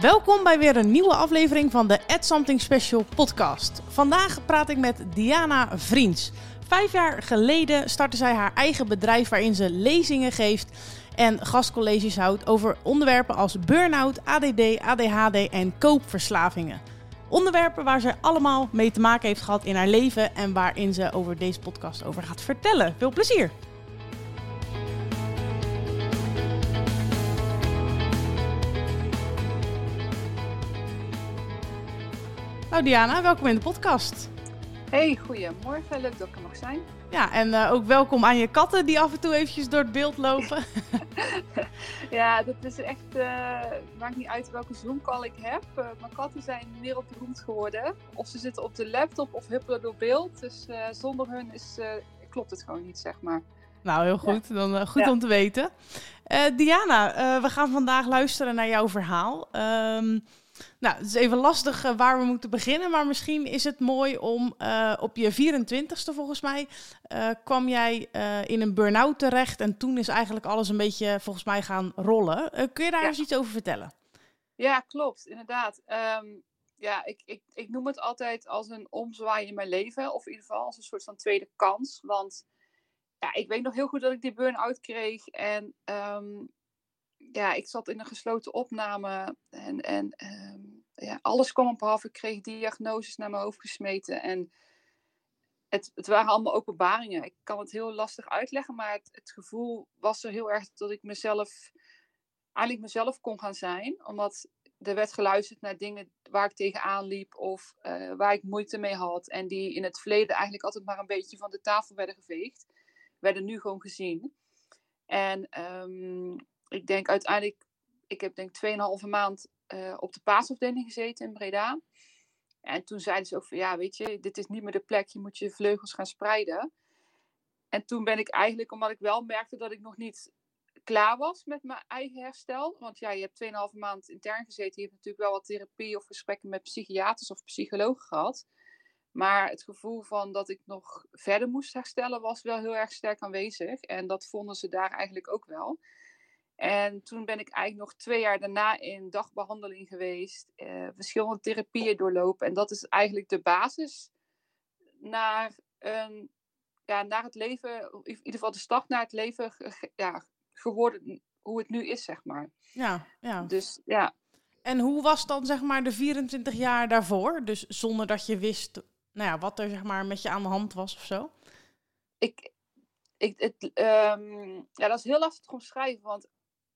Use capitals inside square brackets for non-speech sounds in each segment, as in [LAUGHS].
welkom bij weer een nieuwe aflevering van de Add Something Special podcast. Vandaag praat ik met Diana Vriends. Vijf jaar geleden startte zij haar eigen bedrijf waarin ze lezingen geeft en gastcolleges houdt over onderwerpen als burn-out, ADD, ADHD en koopverslavingen. Onderwerpen waar ze allemaal mee te maken heeft gehad in haar leven en waarin ze over deze podcast over gaat vertellen. Veel plezier! Nou Diana, welkom in de podcast. Hey, goedemorgen. Leuk dat ik er mag zijn. Ja, en uh, ook welkom aan je katten die af en toe eventjes door het beeld lopen. [LAUGHS] ja, dat is echt, uh, maakt niet uit welke Zoom-call ik heb. Uh, mijn katten zijn wereldberoemd geworden. Of ze zitten op de laptop of huppelen door beeld. Dus zonder hun is, klopt het gewoon niet, zeg maar. Nou, heel goed. Dan goed ja. om te weten. Diana, we gaan vandaag luisteren naar jouw verhaal. Um, nou, het is even lastig uh, waar we moeten beginnen, maar misschien is het mooi om uh, op je 24ste volgens mij uh, kwam jij in een burn-out terecht en toen is eigenlijk alles een beetje volgens mij gaan rollen. kun je daar ja. eens iets over vertellen? Ja, klopt, inderdaad. Um, ja, ik, ik, ik noem het altijd als een omzwaai in mijn leven, of in ieder geval als een soort van tweede kans, want ja, ik weet nog heel goed dat ik die burn-out kreeg en um, ja, ik zat in een gesloten opname en, en um, ja, alles kwam op af. Ik kreeg diagnoses naar mijn hoofd gesmeten en het, het waren allemaal openbaringen. Ik kan het heel lastig uitleggen, maar het, het gevoel was er heel erg dat ik mezelf, eigenlijk mezelf kon gaan zijn, omdat er werd geluisterd naar dingen waar ik tegenaan liep of uh, waar ik moeite mee had en die in het verleden eigenlijk altijd maar een beetje van de tafel werden geveegd, werden nu gewoon gezien. En um, ik denk uiteindelijk, ik heb denk 2,5 maand uh, op de paasafdeling gezeten in Breda. En toen zeiden ze ook van, ja, weet je, dit is niet meer de plek, je moet je vleugels gaan spreiden. En toen ben ik eigenlijk, omdat ik wel merkte dat ik nog niet klaar was met mijn eigen herstel. Want ja, je hebt 2,5 maand intern gezeten. Je hebt natuurlijk wel wat therapie of gesprekken met psychiaters of psychologen gehad. Maar het gevoel van dat ik nog verder moest herstellen was wel heel erg sterk aanwezig. En dat vonden ze daar eigenlijk ook wel. En toen ben ik eigenlijk nog twee jaar daarna in dagbehandeling geweest, uh, verschillende therapieën doorlopen. En dat is eigenlijk de basis naar, een, ja, naar het leven, in ieder geval de start naar het leven ja, geworden, hoe het nu is, zeg maar. Ja, ja. Dus ja. En hoe was dan zeg maar de 24 jaar daarvoor? Dus zonder dat je wist nou ja, wat er zeg maar met je aan de hand was of zo? Ik, ik, het, um, ja, dat is heel lastig te omschrijven, want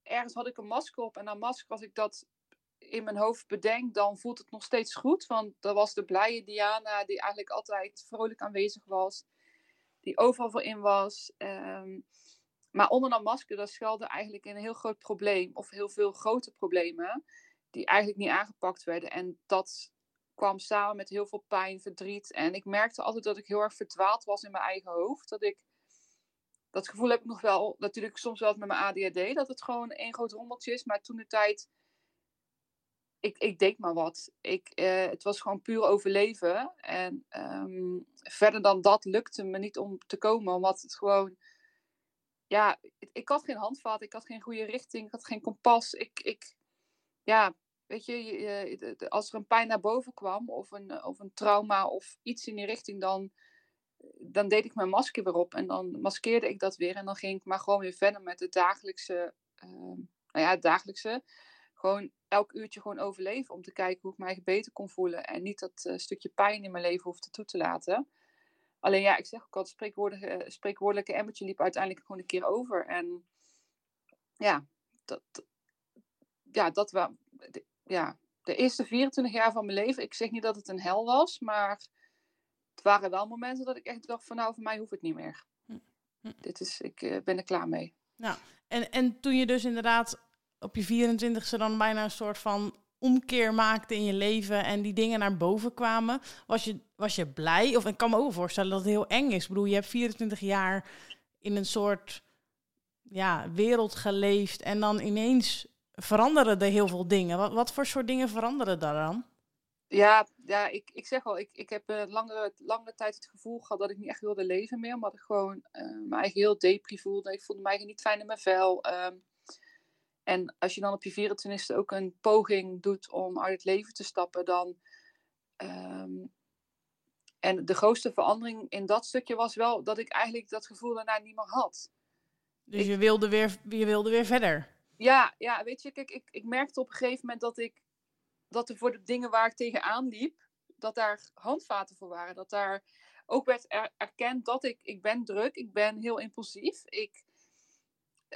ergens had ik een masker op en dan masker, als ik dat in mijn hoofd bedenk, dan voelt het nog steeds goed. Want dat was de blije Diana die eigenlijk altijd vrolijk aanwezig was. Die overal voor in was. Um, maar onder dat masker, dat schuilde eigenlijk een heel groot probleem. Of heel veel grote problemen. Die eigenlijk niet aangepakt werden. En dat kwam samen met heel veel pijn, verdriet. En ik merkte altijd dat ik heel erg verdwaald was in mijn eigen hoofd. Dat ik dat gevoel heb ik nog wel, natuurlijk soms wel met mijn ADHD, dat het gewoon één groot rommeltje is. Maar toen de tijd, ik, ik deed maar wat. Ik, eh, het was gewoon puur overleven. En um, verder dan dat lukte me niet om te komen, omdat het gewoon, ja, ik, ik had geen handvat, ik had geen goede richting, ik had geen kompas. Ik, ik ja, weet je, je, als er een pijn naar boven kwam, of een, of een trauma of iets in die richting, dan dan deed ik mijn masker weer op en dan maskeerde ik dat weer. En dan ging ik maar gewoon weer verder met het dagelijkse, uh, nou ja, het dagelijkse. Gewoon elk uurtje gewoon overleven om te kijken hoe ik mij beter kon voelen. En niet dat uh, stukje pijn in mijn leven hoefde toe te laten. Alleen ja, ik zeg ook al, het spreekwoordelijke, spreekwoordelijke emmertje liep uiteindelijk gewoon een keer over. En ja, dat, ja, dat was, ja, de eerste 24 jaar van mijn leven. Ik zeg niet dat het een hel was, maar het waren wel momenten dat ik echt dacht van nou, voor mij hoeft het niet meer. Hm. hm. Dit is, ik uh, ben er klaar mee. Nou, en, en toen je dus inderdaad op je 24ste dan bijna een soort van omkeer maakte in je leven en die dingen naar boven kwamen, was je, was je blij? Of ik kan me ook voorstellen dat het heel eng is. Ik bedoel, je hebt 24 jaar in een soort ja, wereld geleefd en dan ineens veranderen er heel veel dingen. Wat, wat voor soort dingen veranderen daar dan? Ja, ja ik, ik zeg al, ik, ik heb uh, langere, langere tijd het gevoel gehad dat ik niet echt wilde leven meer. Omdat ik gewoon uh, me eigen heel depri voelde. Ik voelde mij niet fijn in mijn vel. Um, En als je dan op je 24e ook een poging doet om uit het leven te stappen, dan. ehm, en de grootste verandering in dat stukje was wel dat ik eigenlijk dat gevoel daarna niet meer had. Dus Ik- je, wilde weer, je wilde weer verder. Ja, ja, weet je, kijk, ik, ik merkte op een gegeven moment dat ik dat er voor de dingen waar ik tegenaan liep, dat daar handvaten voor waren. Dat daar ook werd er- erkend dat ik, ik ben druk, ik ben heel impulsief. Ik,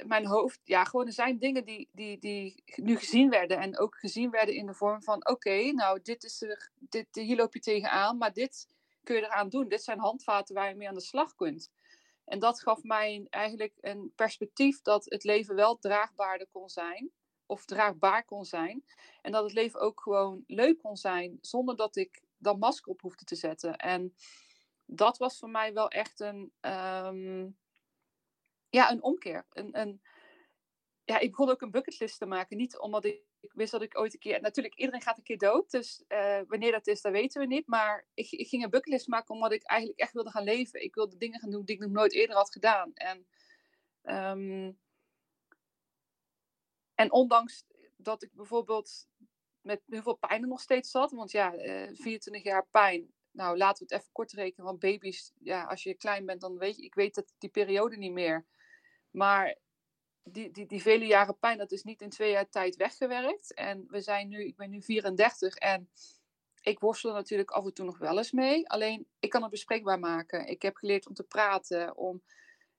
mijn hoofd, ja, gewoon er zijn dingen die, die, die nu gezien werden. En ook gezien werden in de vorm van, oké, nou, dit is er, dit, hier loop je tegenaan, maar dit kun je eraan doen. Dit zijn handvaten waar je mee aan de slag kunt. En dat gaf mij eigenlijk een perspectief dat het leven wel draagbaarder kon zijn. Of draagbaar kon zijn. En dat het leven ook gewoon leuk kon zijn. Zonder dat ik dan masker op hoefde te zetten. En dat was voor mij wel echt een, ehm, ja, een omkeer. Een, een, ja, ik begon ook een bucketlist te maken. Niet omdat ik, ik wist dat ik ooit een keer... Natuurlijk, iedereen gaat een keer dood. Dus eh, wanneer dat is, dat weten we niet. Maar ik, ik ging een bucketlist maken omdat ik eigenlijk echt wilde gaan leven. Ik wilde dingen gaan doen die ik nog nooit eerder had gedaan. En, ehm, en ondanks dat ik bijvoorbeeld met heel veel pijn er nog steeds zat. Want ja, eh 24 jaar pijn. Nou, laten we het even kort rekenen. Want baby's, ja, als je klein bent, dan weet je... Ik weet dat die periode niet meer. Maar die, die, die vele jaren pijn, dat is niet in twee jaar tijd weggewerkt. En we zijn nu, ik ben nu 34 en ik worstel natuurlijk af en toe nog wel eens mee. Alleen, ik kan het bespreekbaar maken. Ik heb geleerd om te praten, om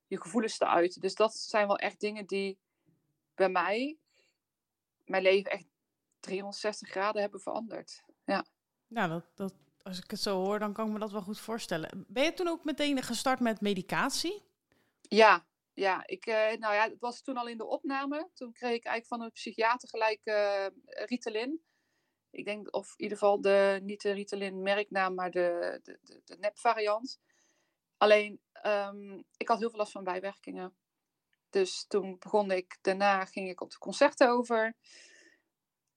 je gevoelens te uiten. Dus dat zijn wel echt dingen die bij mij mijn leven echt 360 graden hebben veranderd. Nou, dat, dat, als ik het zo hoor, dan kan ik me dat wel goed voorstellen. Ben je toen ook meteen gestart met medicatie? Ja, ja, ik, eh, nou ja, het was toen al in de opname. Toen kreeg ik eigenlijk van een psychiater gelijk eh, Ritalin. Ik denk, of in ieder geval de, niet de Ritalin merknaam, maar de, de, de, de nepvariant. Alleen, ehm, ik had heel veel last van bijwerkingen. Dus toen begon ik, daarna ging ik op de concerten over.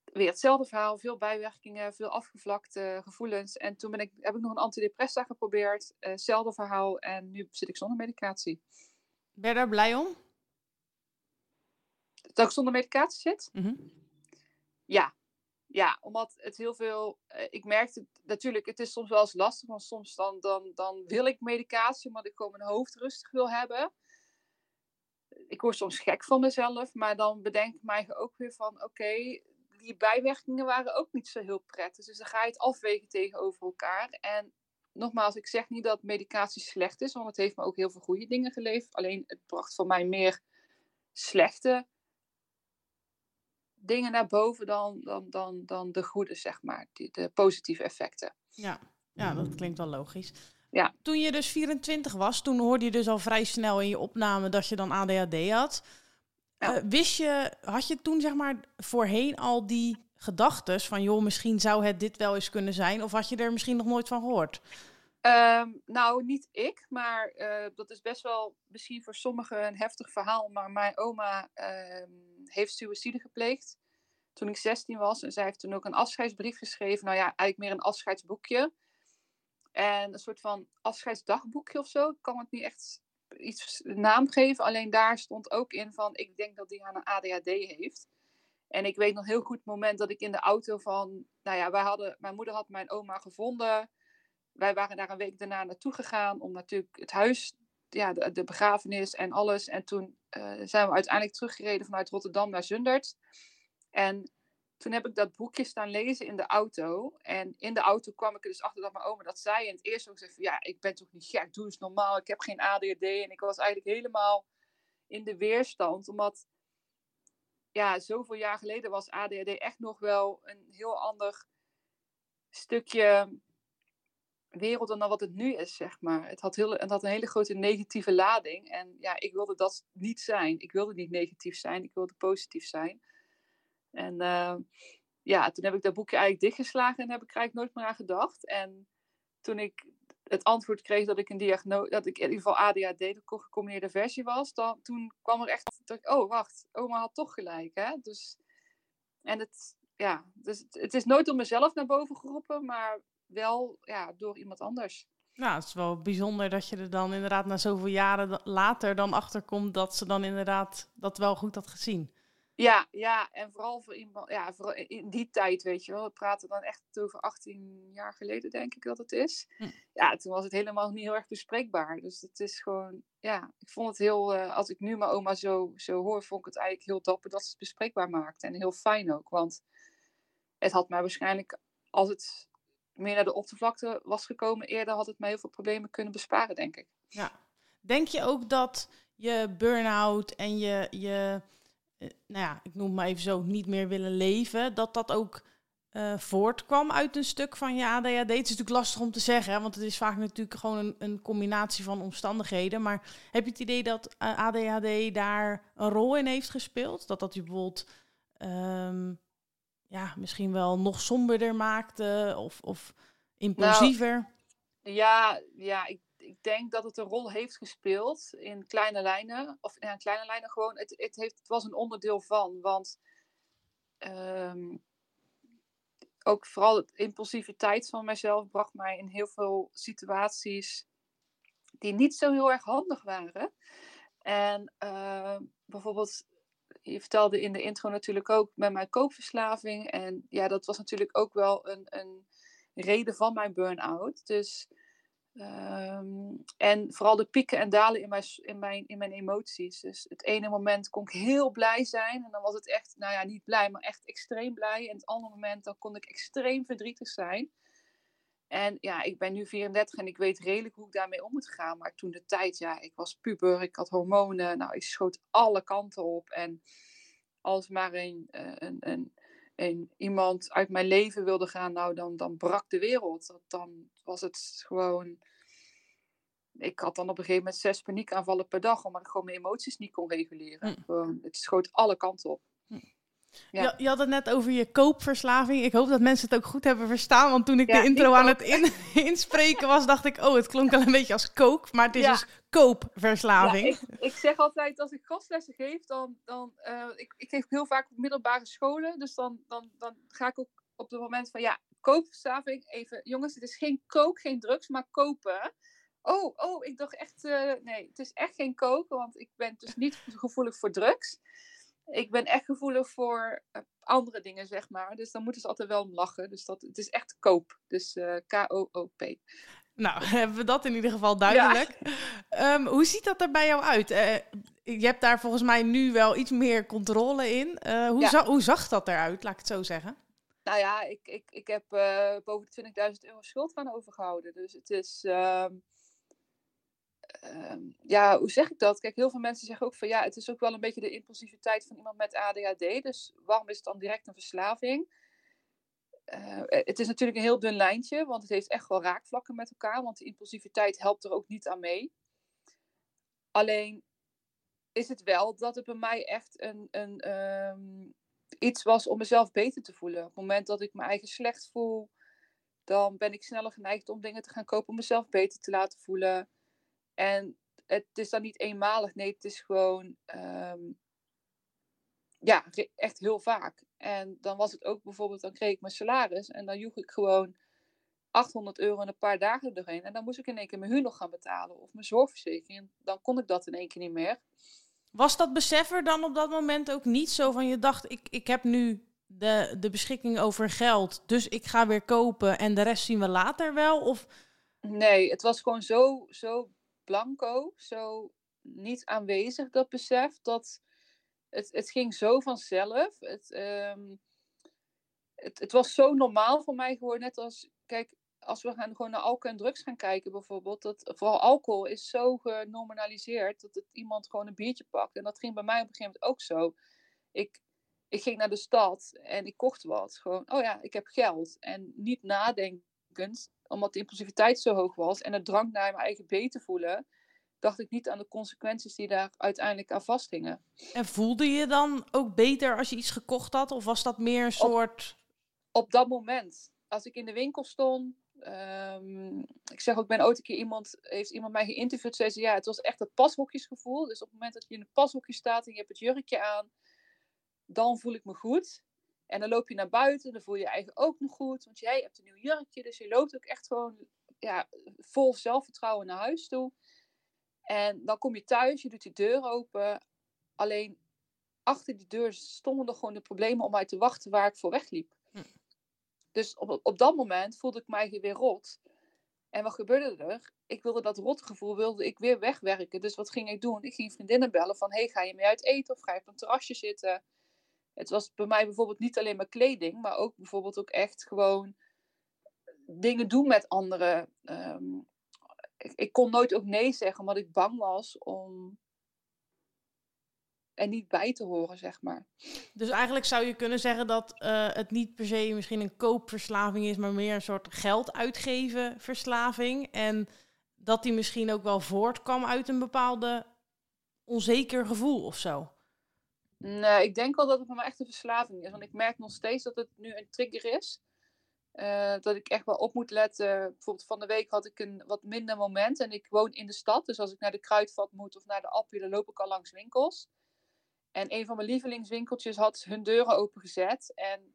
Weer hetzelfde verhaal, veel bijwerkingen, veel afgevlakte gevoelens. En toen ben ik, heb ik nog een antidepressa geprobeerd, eh, hetzelfde verhaal. En nu zit ik zonder medicatie. Ben je daar blij om? Dat ik zonder medicatie zit? Mhm. Ja. Ja, omdat het heel veel... eh, ik merkte natuurlijk, het is soms wel eens lastig. Want soms dan, dan, dan wil ik medicatie, omdat ik gewoon mijn hoofd rustig wil hebben. Ik word soms gek van mezelf. Maar dan bedenk ik mij ook weer van... Oké, die bijwerkingen waren ook niet zo heel prettig. Dus dan ga je het afwegen tegenover elkaar. En nogmaals, ik zeg niet dat medicatie slecht is. Want het heeft me ook heel veel goede dingen geleverd. Alleen het bracht voor mij meer slechte dingen naar boven dan, dan, dan, dan de goede, zeg maar. Die, de positieve effecten. Ja. ja, dat klinkt wel logisch. Ja. Toen je dus 24 was, toen hoorde je dus al vrij snel in je opname dat je dan ADHD had. Ja. Eh, wist je, had je toen zeg maar voorheen al die gedachtes van joh, misschien zou het dit wel eens kunnen zijn? Of had je er misschien nog nooit van gehoord? Ehm, nou, niet ik, maar eh, dat is best wel misschien voor sommigen een heftig verhaal. Maar mijn oma ehm, heeft suïcide gepleegd toen ik 16 was. En zij heeft toen ook een afscheidsbrief geschreven. Nou ja, eigenlijk meer een afscheidsboekje. En een soort van afscheidsdagboekje of zo. Ik kan het niet echt iets naam geven. Alleen daar stond ook in van, ik denk dat die aan een ADHD heeft. En ik weet nog heel goed het moment dat ik in de auto van... Nou ja, wij hadden, mijn moeder had mijn oma gevonden wij waren daar een week daarna naartoe gegaan om natuurlijk het huis, ja, de, begrafenis en alles. En toen eh, zijn we uiteindelijk teruggereden vanuit Rotterdam naar Zundert. En toen heb ik dat boekje staan lezen in de auto. En in de auto kwam ik er dus achter dat mijn oma dat zei. En het eerste ook zei ja, ik ben toch niet gek, doe eens normaal. Ik heb geen ADHD. En ik was eigenlijk helemaal in de weerstand. Omdat, ja, zoveel jaar geleden was ADHD echt nog wel een heel ander stukje wereld dan wat het nu is, zeg maar. Het had, heel, het had een hele grote negatieve lading. En ja, ik wilde dat niet zijn. Ik wilde niet negatief zijn, ik wilde positief zijn. En uh, ja, toen heb ik dat boekje eigenlijk dichtgeslagen en heb ik er eigenlijk nooit meer aan gedacht. En toen ik het antwoord kreeg dat ik een diagnose, dat ik in ieder geval ADHD, de gecombineerde versie was, dan, toen kwam er echt, oh wacht, oma had toch gelijk, hè. Dus, en het, ja, dus het, is nooit door mezelf naar boven geroepen, maar wel ja, door iemand anders. Nou, het is wel bijzonder dat je er dan inderdaad na zoveel jaren later dan achter komt dat ze dan inderdaad dat wel goed had gezien. Ja, ja, en vooral voor iemand, ja, vooral in die tijd, weet je wel. We praten dan echt over 18 jaar geleden, denk ik dat het is. Hm. Ja, toen was het helemaal niet heel erg bespreekbaar. Dus het is gewoon, ja, ik vond het heel, eh, als ik nu mijn oma zo, zo hoor, vond ik het eigenlijk heel dapper dat ze het bespreekbaar maakte. En heel fijn ook, want het had mij waarschijnlijk, als het meer naar de oppervlakte was gekomen eerder, had het mij heel veel problemen kunnen besparen, denk ik. Ja. Denk je ook dat je burn-out en je, je nou ja, ik noem het maar even zo, niet meer willen leven, dat dat ook eh, voortkwam uit een stuk van je ADHD. Het is natuurlijk lastig om te zeggen, hè, want het is vaak natuurlijk gewoon een, een combinatie van omstandigheden. Maar heb je het idee dat eh, ADHD daar een rol in heeft gespeeld? Dat dat je bijvoorbeeld ehm, ja, misschien wel nog somberder maakte of, of impulsiever? Ja, ja ik, ik denk dat het een rol heeft gespeeld in kleine lijnen. Of ja, in kleine lijnen gewoon. Het, het, heeft, het was een onderdeel van. Want ehm, ook vooral de impulsiviteit van mijzelf bracht mij in heel veel situaties die niet zo heel erg handig waren. En eh, bijvoorbeeld, je vertelde in de intro natuurlijk ook met mijn koopverslaving. En ja, dat was natuurlijk ook wel een, een reden van mijn burn-out. Dus Ehm, en vooral de pieken en dalen in mijn, in, mijn, in mijn emoties. Dus het ene moment kon ik heel blij zijn. En dan was het echt, nou ja, niet blij, maar echt extreem blij. En het andere moment, dan kon ik extreem verdrietig zijn. En ja, ik ben nu 34 en ik weet redelijk hoe ik daarmee om moet gaan. Maar toen de tijd, ja, ik was puber, ik had hormonen. Nou, ik schoot alle kanten op. En als maar een, eh, een, een, iemand uit mijn leven wilde gaan, nou, dan, dan brak de wereld. Dan was het gewoon. Ik had dan op een gegeven moment zes paniekaanvallen per dag, omdat ik gewoon mijn emoties niet kon reguleren. Hm. Gewoon, het schoot alle kanten op. Ja. Je, je, had het net over je koopverslaving. Ik hoop dat mensen het ook goed hebben verstaan. Want toen ik Ja, de intro ik aan het in, [LAUGHS] inspreken was, dacht ik... oh, het klonk wel een beetje als kook. Maar het is Ja. dus koopverslaving. Ja, ik, ik zeg altijd, als ik gastlessen geef, dan, dan eh, ik, ik geef heel vaak op middelbare scholen. Dus dan, dan, dan ga ik ook op het moment van, ja, koopverslaving, even, jongens, het is geen kook, geen drugs, maar kopen. Oh, oh, ik dacht echt, eh, nee, het is echt geen koken, want ik ben dus niet gevoelig voor drugs. Ik ben echt gevoelig voor eh, andere dingen, zeg maar. Dus dan moeten ze altijd wel om lachen. Dus dat, het is echt koop. Dus eh, K-O-O-P. Nou, [LAUGHS] hebben we dat in ieder geval duidelijk. Ehm, hoe ziet dat er bij jou uit? Je hebt daar volgens mij nu wel iets meer controle in. Hoe, Ja. za- hoe zag dat eruit, laat ik het zo zeggen? Nou ja, ik, ik, ik heb eh, boven de 20.000 euro schuld aan overgehouden. Dus het is. ehm, ehm, ja, hoe zeg ik dat? Kijk, heel veel mensen zeggen ook van ja, het is ook wel een beetje de impulsiviteit van iemand met ADHD. Dus waarom is het dan direct een verslaving? Eh, het is natuurlijk een heel dun lijntje, want het heeft echt wel raakvlakken met elkaar. Want de impulsiviteit helpt er ook niet aan mee. Alleen is het wel dat het bij mij echt een, een, ehm, iets was om mezelf beter te voelen. Op het moment dat ik me eigen slecht voel, dan ben ik sneller geneigd om dingen te gaan kopen om mezelf beter te laten voelen. En het is dan niet eenmalig, nee, het is gewoon, ehm, ja, echt heel vaak. En dan was het ook bijvoorbeeld, dan kreeg ik mijn salaris en dan joeg ik gewoon 800 euro in een paar dagen doorheen. En dan moest ik in één keer mijn huur nog gaan betalen of mijn zorgverzekering. Dan kon ik dat in één keer niet meer. Was dat besef er dan op dat moment ook niet zo van je dacht, ik, ik heb nu de, de beschikking over geld, dus ik ga weer kopen en de rest zien we later wel? Of Nee, het was gewoon zo, zo blanco, zo niet aanwezig, dat besef. Dat het, het ging zo vanzelf. Het, ehm, het, het was zo normaal voor mij geworden. Net als, kijk, als we gaan gewoon naar alcohol en drugs gaan kijken bijvoorbeeld. Dat, vooral alcohol is zo genormaliseerd dat het iemand gewoon een biertje pakt. En dat ging bij mij op een gegeven moment ook zo. Ik, ik ging naar de stad en ik kocht wat. Gewoon, oh ja, ik heb geld. En niet nadenkend, omdat de impulsiviteit zo hoog was. En het drang naar mijn eigen beter voelen. Dacht ik niet aan de consequenties die daar uiteindelijk aan vasthingen. en voelde je dan ook beter als je iets gekocht had? Of was dat meer een soort... op dat moment, als ik in de winkel stond, ehm, ik zeg ook, ik ben ooit een keer iemand, heeft iemand mij geïnterviewd, zei ze, ja, het was echt het pashokjesgevoel. Dus op het moment dat je in een pashokje staat en je hebt het jurkje aan, dan voel ik me goed. En dan loop je naar buiten, dan voel je je eigen ook nog goed, want jij hebt een nieuw jurkje, dus je loopt ook echt gewoon ja, vol zelfvertrouwen naar huis toe. En dan kom je thuis, je doet die deur open, alleen achter die deur stonden er gewoon de problemen om mij te wachten waar ik voor wegliep. Dus op, op dat moment voelde ik mij weer rot. En wat gebeurde er? Ik wilde dat rotgevoel wilde ik weer wegwerken. Dus wat ging ik doen? Ik ging vriendinnen bellen van... hey, ga je mee uit eten of ga je op een terrasje zitten? Het was bij mij bijvoorbeeld niet alleen maar kleding... maar ook bijvoorbeeld ook echt gewoon dingen doen met anderen. Ehm, ik, ik kon nooit ook nee zeggen... omdat ik bang was om er niet bij te horen, zeg maar. Dus eigenlijk zou je kunnen zeggen dat eh, het niet per se misschien een koopverslaving is, maar meer een soort geld uitgeven verslaving. En dat die misschien ook wel voortkwam uit een bepaalde onzeker gevoel of zo. Nee, ik denk wel dat het voor mij echt een verslaving is. Want ik merk nog steeds dat het nu een trigger is. Uh, dat ik echt wel op moet letten. Bijvoorbeeld van de week had ik een wat minder moment. En ik woon in de stad. Dus als ik naar de kruidvat moet of naar de Appie, dan loop ik al langs winkels. En een van mijn lievelingswinkeltjes had hun deuren opengezet. En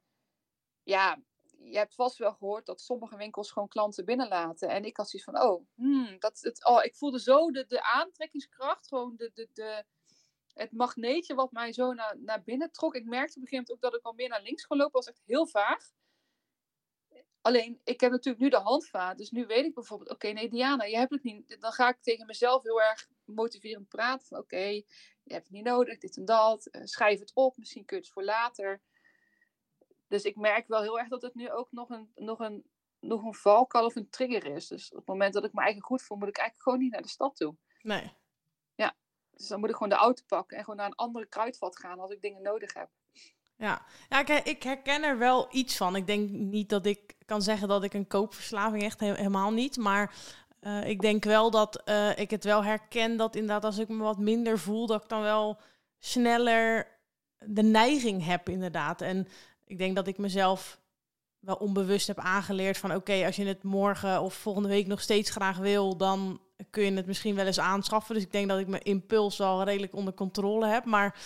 ja, je hebt vast wel gehoord dat sommige winkels gewoon klanten binnenlaten. En ik had zoiets van, oh, hmm, dat, het, oh ik voelde zo de, de aantrekkingskracht, gewoon de, de, de, het magneetje wat mij zo naar, naar binnen trok. Ik merkte op een gegeven moment ook dat ik al meer naar links gelopen was, echt heel vaag. Alleen, ik heb natuurlijk nu de handvaat. Dus nu weet ik bijvoorbeeld, oké, nee Diana, je hebt het niet. Dan ga ik tegen mezelf heel erg motiverend praten. Oké, je hebt het niet nodig, dit en dat. Uh, schrijf het op, misschien kun je het voor later. Dus ik merk wel heel erg dat het nu ook nog een, nog een, nog een valkuil of een trigger is. Dus op het moment dat ik me eigen goed voel, moet ik eigenlijk gewoon niet naar de stad toe. Nee. Ja, dus dan moet ik gewoon de auto pakken en gewoon naar een andere kruidvat gaan als ik dingen nodig heb. Ja, ja ik, ik herken er wel iets van. Ik denk niet dat ik kan zeggen dat ik een koopverslaving echt helemaal niet. Maar uh, ik denk wel dat uh, ik het wel herken dat inderdaad als ik me wat minder voel, dat ik dan wel sneller de neiging heb inderdaad. En ik denk dat ik mezelf wel onbewust heb aangeleerd van oké, als je het morgen of volgende week nog steeds graag wil, dan kun je het misschien wel eens aanschaffen. Dus ik denk dat ik mijn impuls al redelijk onder controle heb. Maar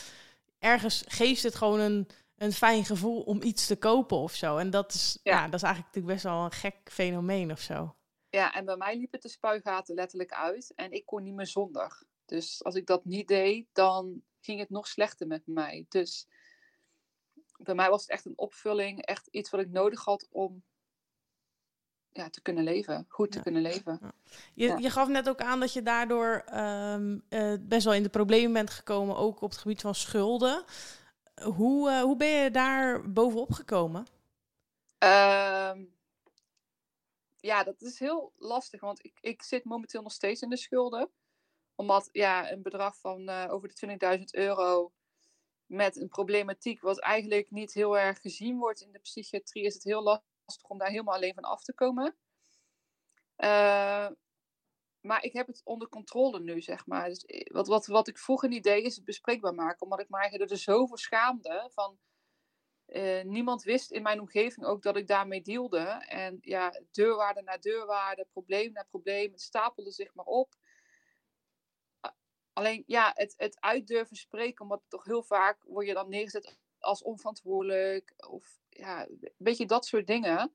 ergens geeft het gewoon een, een fijn gevoel om iets te kopen of zo. En dat is, ja. ja dat is eigenlijk natuurlijk best wel een gek fenomeen of zo. Ja, en bij mij liep het de spuigaten letterlijk uit en ik kon niet meer zonder. Dus als ik dat niet deed, dan ging het nog slechter met mij. Dus bij mij was het echt een opvulling, echt iets wat ik nodig had om ja, te kunnen leven, goed te kunnen leven. Ja. Je, je gaf net ook aan dat je daardoor ehm, eh, best wel in de problemen bent gekomen, ook op het gebied van schulden. Hoe, uh, hoe ben je daar bovenop gekomen? Ehm, ja, dat is heel lastig, want ik, ik zit momenteel nog steeds in de schulden. Omdat ja, een bedrag van uh, over de 20.000 euro met een problematiek wat eigenlijk niet heel erg gezien wordt in de psychiatrie, is het heel lastig om daar helemaal alleen van af te komen. Uh, maar ik heb het onder controle nu, zeg maar. Dus wat, wat, wat ik vroeger niet deed, is het bespreekbaar maken. Omdat ik me eigenlijk er zo schaamde. Van, uh, niemand wist in mijn omgeving ook dat ik daarmee dealde. En ja, deurwaarde na deurwaarde, probleem na probleem. Het stapelde zich maar op. Alleen ja, het, het uitdurven spreken, omdat toch heel vaak word je dan neergezet als onverantwoordelijk. Of ja, een beetje dat soort dingen.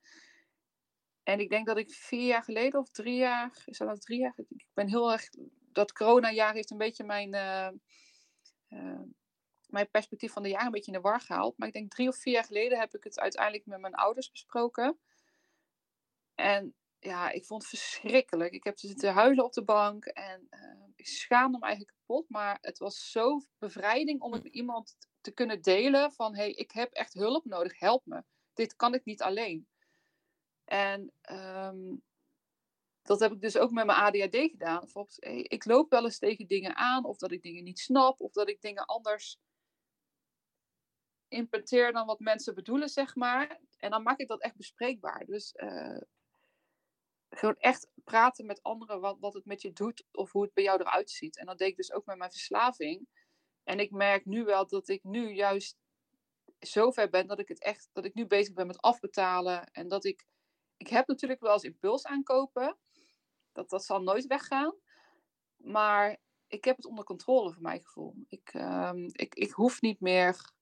En ik denk dat ik vier jaar geleden of drie jaar, is dat nou drie jaar? Ik ben heel erg, dat corona-jaar heeft een beetje mijn, uh, uh, mijn perspectief van de jaar een beetje in de war gehaald. Maar ik denk drie of vier jaar geleden heb ik het uiteindelijk met mijn ouders besproken. En ja, ik vond het verschrikkelijk. Ik heb zitten huilen op de bank en uh, ik schaamde me eigenlijk kapot. Maar het was zo bevrijding om het met iemand te kunnen delen van... hey, ik heb echt hulp nodig, help me. Dit kan ik niet alleen. En um, dat heb ik dus ook met mijn ADHD gedaan. Bijvoorbeeld, ik loop wel eens tegen dingen aan, of dat ik dingen niet snap, of dat ik dingen anders interpreteer dan wat mensen bedoelen, zeg maar. En dan maak ik dat echt bespreekbaar. Dus uh, gewoon echt praten met anderen wat, wat het met je doet, of hoe het bij jou eruit ziet. En dat deed ik dus ook met mijn verslaving. En ik merk nu wel dat ik nu juist zover ben dat ik het echt, dat ik nu bezig ben met afbetalen en dat ik ik heb natuurlijk wel eens impuls aankopen. Dat, dat zal nooit weggaan. Maar ik heb het onder controle voor mijn gevoel. Ik, um, ik, ik hoef niet meer.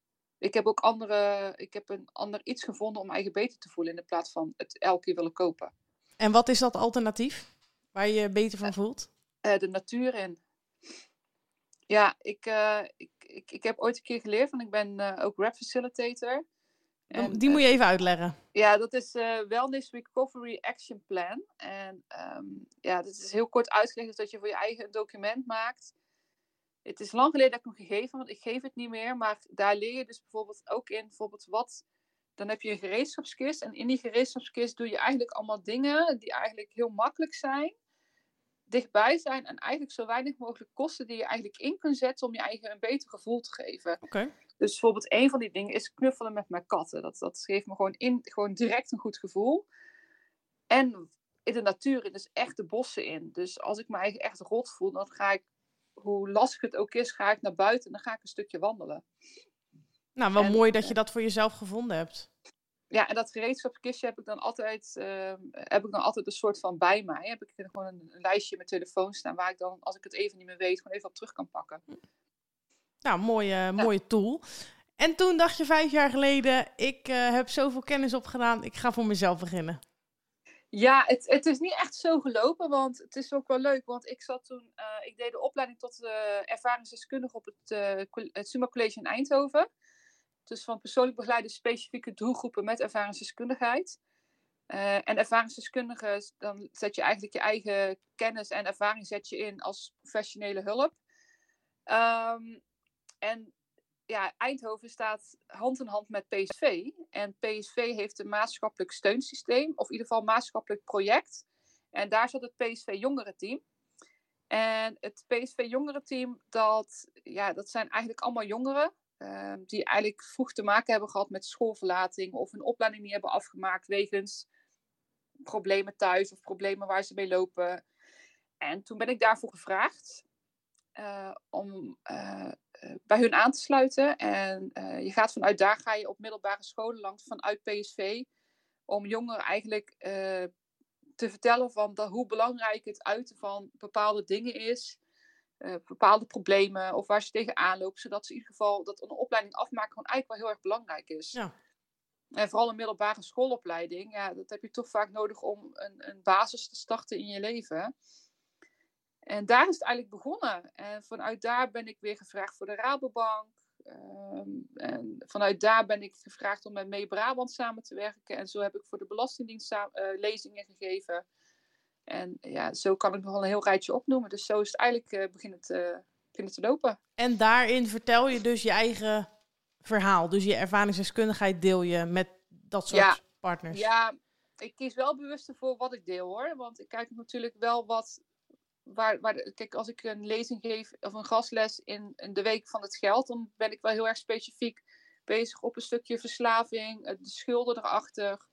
Ik heb ook andere. Ik heb een ander iets gevonden om eigen beter te voelen. In de plaats van het elke keer willen kopen. En wat is dat alternatief? Waar je je beter van voelt? Uh, de natuur in. Ja, ik, uh, ik, ik, ik, heb ooit een keer geleerd, want ik ben uh, ook rap facilitator. En, die moet je even uitleggen. Ja, dat is Wellness Recovery Action Plan. En um, ja, dat is heel kort uitgelegd dat je voor je eigen document maakt. Het is lang geleden dat ik hem gegeven, want ik geef het niet meer. Maar daar leer je dus bijvoorbeeld ook in, bijvoorbeeld wat dan heb je een gereedschapskist. En in die gereedschapskist doe je eigenlijk allemaal dingen die eigenlijk heel makkelijk zijn. Dichtbij zijn en eigenlijk zo weinig mogelijk kosten die je eigenlijk in kunt zetten om je eigen een beter gevoel te geven. Oké. Dus bijvoorbeeld een van die dingen is knuffelen met mijn katten. Dat, dat geeft me gewoon, in, gewoon direct een goed gevoel. En in de natuur, dus echt de bossen in. Dus als ik me eigen echt rot voel, dan ga ik, hoe lastig het ook is, ga ik naar buiten en dan ga ik een stukje wandelen. Nou, wel mooi dat je dat voor jezelf gevonden hebt. Ja, en dat gereedschapskistje heb ik dan altijd, uh, heb ik dan altijd een soort van bij mij. Heb ik gewoon een, een, lijstje met telefoon staan waar ik dan, als ik het even niet meer weet, gewoon even op terug kan pakken. Nou, mooie, mooie tool. En toen dacht je vijf jaar geleden, ik uh, heb zoveel kennis opgedaan, ik ga voor mezelf beginnen. Ja, het, het is niet echt zo gelopen, want het is ook wel leuk. Want ik zat toen, uh, ik deed de opleiding tot uh, ervaringsdeskundige op het, het Summa College in Eindhoven. Dus van persoonlijk begeleide specifieke doelgroepen met ervaringsdeskundigheid. Uh, en ervaringsdeskundigen, dan zet je eigenlijk je eigen kennis en ervaring zet je in als professionele hulp. Um, en ja, Eindhoven staat hand in hand met PSV. En PSV heeft een maatschappelijk steunsysteem, of in ieder geval een maatschappelijk project. En daar zat het PSV jongerenteam. En het PSV jongerenteam, dat, ja, dat zijn eigenlijk allemaal jongeren Ehm, die eigenlijk vroeg te maken hebben gehad met schoolverlating of een opleiding niet hebben afgemaakt wegens problemen thuis of problemen waar ze mee lopen. En toen ben ik daarvoor gevraagd om uh, bij hun aan te sluiten. En je gaat vanuit daar ga je op middelbare scholen langs vanuit PSV om jongeren eigenlijk te vertellen van dat, hoe belangrijk het uiten van bepaalde dingen is. Uh, bepaalde problemen of waar ze tegenaan lopen, zodat ze in ieder geval dat een opleiding afmaken gewoon eigenlijk wel heel erg belangrijk is. Ja. En vooral een middelbare schoolopleiding, ja, dat heb je toch vaak nodig om een, een basis te starten in je leven. En daar is het eigenlijk begonnen. En vanuit daar ben ik weer gevraagd voor de Rabobank. Um, en vanuit daar ben ik gevraagd om met Mee Brabant samen te werken. En zo heb ik voor de Belastingdienst uh, lezingen gegeven. En ja, zo kan ik nog wel een heel rijtje opnoemen. Dus zo is het eigenlijk uh, beginnen, te, beginnen te lopen. En daarin vertel je dus je eigen verhaal. Dus je ervaringsdeskundigheid deel je met dat soort ja, partners. Ja, ik kies wel bewust voor wat ik deel hoor. Want ik kijk natuurlijk wel wat. Waar, kijk, als ik een lezing geef of een gastles in, in de week van het geld, dan ben ik wel heel erg specifiek bezig op een stukje verslaving, de schulden erachter.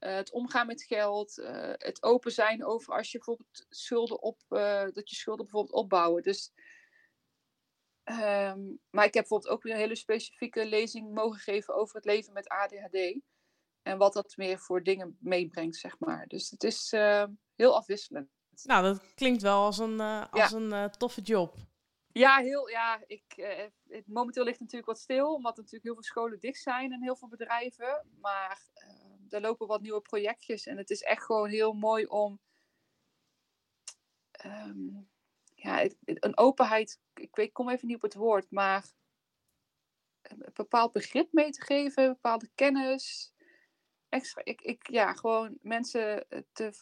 Uh, het omgaan met geld, uh, het open zijn over als je bijvoorbeeld schulden op, uh, dat je schulden bijvoorbeeld opbouwen. Dus, um, maar ik heb bijvoorbeeld ook weer een hele specifieke lezing mogen geven over het leven met ADHD. En wat dat meer voor dingen meebrengt, zeg maar. Dus het is heel afwisselend. Nou, dat klinkt wel als een, als ja. een toffe job. Ja, heel, ja ik, het, momenteel ligt het natuurlijk wat stil, omdat er natuurlijk heel veel scholen dicht zijn en heel veel bedrijven. Maar er lopen wat nieuwe projectjes. En het is echt gewoon heel mooi om. Um, ja, een openheid. Ik weet, kom even niet op het woord, maar. Een bepaald begrip mee te geven, bepaalde kennis. Extra, ik, ik, ja, gewoon mensen te,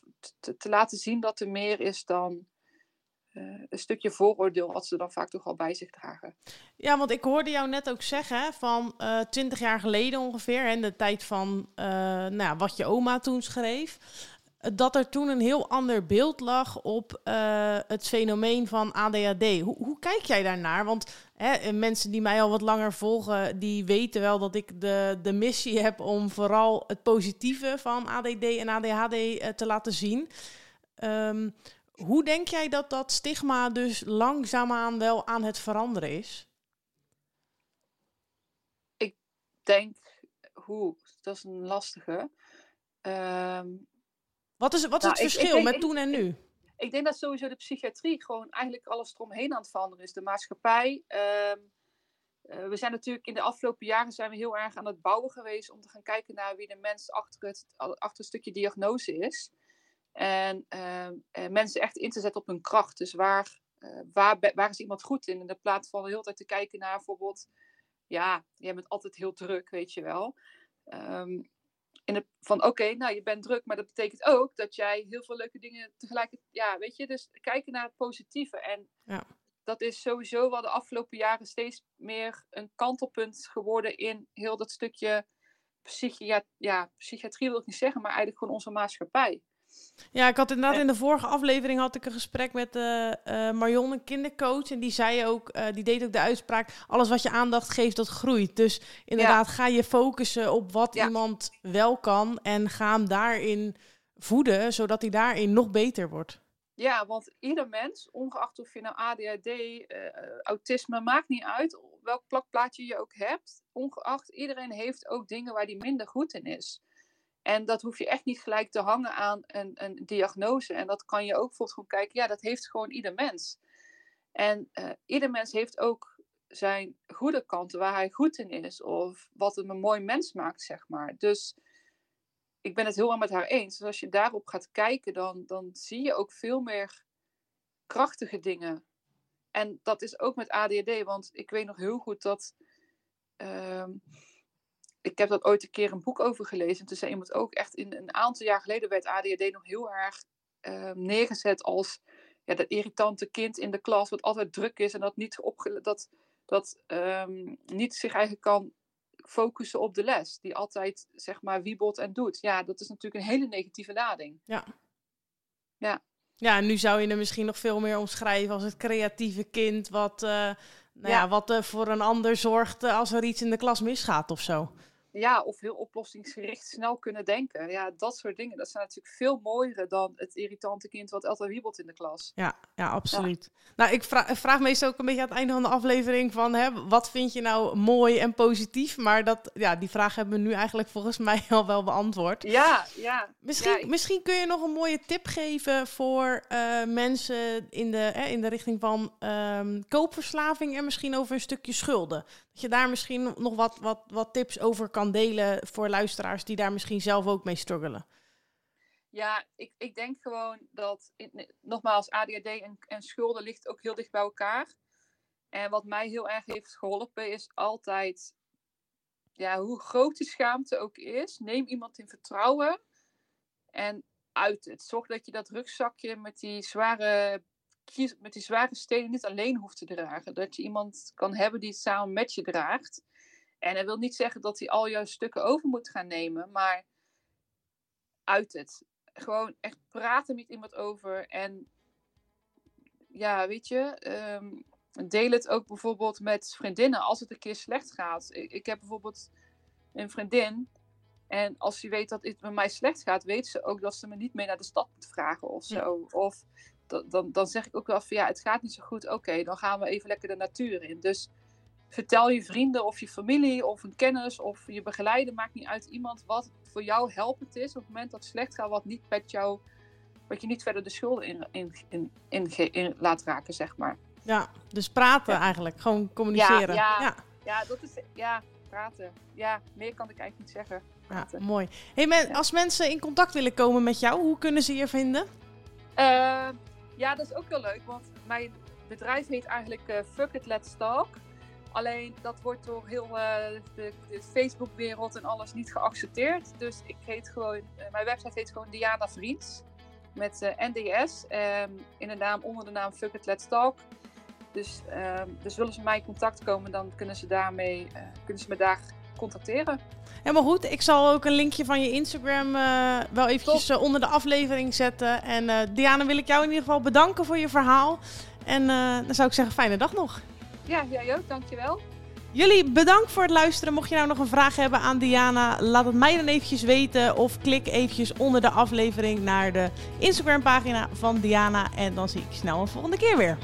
te, te laten zien dat er meer is dan uh, een stukje vooroordeel wat ze dan vaak toch al bij zich dragen. Ja, want ik hoorde jou net ook zeggen van uh, twintig jaar geleden ongeveer, in de tijd van nou, wat je oma toen schreef, dat er toen een heel ander beeld lag op het fenomeen van ADHD. Hoe, hoe kijk jij daarnaar? Want hè, mensen die mij al wat langer volgen, die weten wel dat ik de, de missie heb om vooral het positieve van ADD en ADHD te laten zien. Um, hoe denk jij dat dat stigma dus langzaamaan wel aan het veranderen is? Ik denk, hoe, dat is een lastige. Um, wat is, wat is nou, het verschil ik, ik denk, met toen en nu? Ik, denk dat sowieso de psychiatrie gewoon eigenlijk alles eromheen aan het veranderen is. De maatschappij. Um, uh, we zijn natuurlijk in de afgelopen jaren zijn we heel erg aan het bouwen geweest om te gaan kijken naar wie de mens achter het, achter een stukje diagnose is. En uh, mensen echt in te zetten op hun kracht. Dus waar waar, waar is iemand goed in? In de plaats van de hele tijd te kijken naar bijvoorbeeld, ja, jij bent altijd heel druk, weet je wel. Um, in van oké, nou je bent druk, maar dat betekent ook dat jij heel veel leuke dingen tegelijkertijd, ja, weet je, dus kijken naar het positieve. En ja. dat is sowieso wel de afgelopen jaren steeds meer een kantelpunt geworden in heel dat stukje psychiatrie, ja, psychiatrie wil ik niet zeggen, maar eigenlijk gewoon onze maatschappij. Ja, ik had inderdaad in de vorige aflevering had ik een gesprek met uh, uh, Marion, een kindercoach. En die zei ook, uh, die deed ook de uitspraak: alles wat je aandacht geeft, dat groeit. Dus inderdaad, ga je focussen op wat iemand wel kan en ga hem daarin voeden, zodat hij daarin nog beter wordt. Ja, want ieder mens, ongeacht of je nou ADHD, autisme, maakt niet uit welk plakplaatje je ook hebt. Ongeacht, iedereen heeft ook dingen waar hij minder goed in is. En dat hoef je echt niet gelijk te hangen aan een, een diagnose. En dat kan je ook bijvoorbeeld gewoon kijken, ja, dat heeft gewoon ieder mens. En uh, ieder mens heeft ook zijn goede kanten waar hij goed in is. Of wat hem een mooi mens maakt, zeg maar. Dus ik ben het heel erg met haar eens. Dus als je daarop gaat kijken, dan, dan zie je ook veel meer krachtige dingen. En dat is ook met ADHD, want ik weet nog heel goed dat. Ehm, ik heb dat ooit een keer een boek over gelezen. En toen zei iemand ook echt, in een aantal jaar geleden werd ADHD nog heel erg uh, neergezet als ja, dat irritante kind in de klas, wat altijd druk is en dat niet, opge dat, dat um, niet zich eigenlijk kan focussen op de les. Die altijd, zeg maar, wiebelt en doet. Ja, dat is natuurlijk een hele negatieve lading. Ja. Ja. Ja, en nu zou je hem misschien nog veel meer omschrijven als het creatieve kind, wat, uh, nou ja. ja wat uh, voor een ander zorgt uh, als er iets in de klas misgaat of zo ja, of heel oplossingsgericht snel kunnen denken. Ja, dat soort dingen. Dat zijn natuurlijk veel mooier dan het irritante kind wat altijd wiebelt in de klas. Ja, ja absoluut. Nou, ik vraag, vraag meestal ook een beetje aan het einde van de aflevering van... Hè, wat vind je nou mooi en positief? Maar dat, ja, die vraag hebben we nu eigenlijk volgens [LAUGHS] mij al wel beantwoord. Ja, ja. Misschien, misschien kun je nog een mooie tip geven voor uh, mensen in de, hè, in de richting van um, koopverslaving... en misschien over een stukje schulden. Je daar misschien nog wat, wat, wat tips over kan delen voor luisteraars die daar misschien zelf ook mee struggelen. Ja, ik, ik denk gewoon dat, nogmaals, ADHD en, en schulden ligt ook heel dicht bij elkaar. En wat mij heel erg heeft geholpen is altijd, ja, hoe groot die schaamte ook is, neem iemand in vertrouwen en uit het. Zorg dat je dat rugzakje met die zware met die zware stenen niet alleen hoeft te dragen. Dat je iemand kan hebben die het samen met je draagt. En dat wil niet zeggen dat hij al jouw stukken over moet gaan nemen, maar uit het. Gewoon echt praten met iemand over. En ja, weet je, um, deel het ook bijvoorbeeld met vriendinnen als het een keer slecht gaat. Ik, ik heb bijvoorbeeld een vriendin. En als ze weet dat het met mij slecht gaat, weet ze ook dat ze me niet mee naar de stad moet vragen of zo. Of dan, dan zeg ik ook wel van ja, het gaat niet zo goed. Oké, dan gaan we even lekker de natuur in. Dus vertel je vrienden of je familie of een kennis of je begeleider, maakt niet uit, iemand wat voor jou helpend is op het moment dat het slecht gaat, wat niet met jou, wat je niet verder de schulden in, in, in, in, in laat raken, zeg maar. Ja, dus praten eigenlijk, gewoon communiceren. Ja, ja, ja. dat is, ja, praten. Ja, meer kan ik eigenlijk niet zeggen. Ja, mooi. Hey, men, als mensen in contact willen komen met jou, hoe kunnen ze je vinden? Uh, ja, dat is ook heel leuk, want mijn bedrijf heet eigenlijk uh, Fuck It Let's Talk. Alleen dat wordt door heel uh, de, Facebook-wereld en alles niet geaccepteerd. Dus ik heet gewoon, uh, mijn website heet gewoon Diana Vriends. Met NDS. Um, in de naam, onder de naam Fuck It Let's Talk. Dus, um, dus willen ze mij in contact komen, dan kunnen ze, daarmee, kunnen ze me daar contacteren. Helemaal goed. Ik zal ook een linkje van je Instagram uh, wel eventjes uh, onder de aflevering zetten. En uh, Diana, wil ik jou in ieder geval bedanken voor je verhaal. En dan zou ik zeggen, fijne dag nog. Ja, jij ook. Dankjewel. Jullie bedankt voor het luisteren. Mocht je nou nog een vraag hebben aan Diana, laat het mij dan eventjes weten. Of klik eventjes onder de aflevering naar de Instagram pagina van Diana. En dan zie ik je snel een volgende keer weer.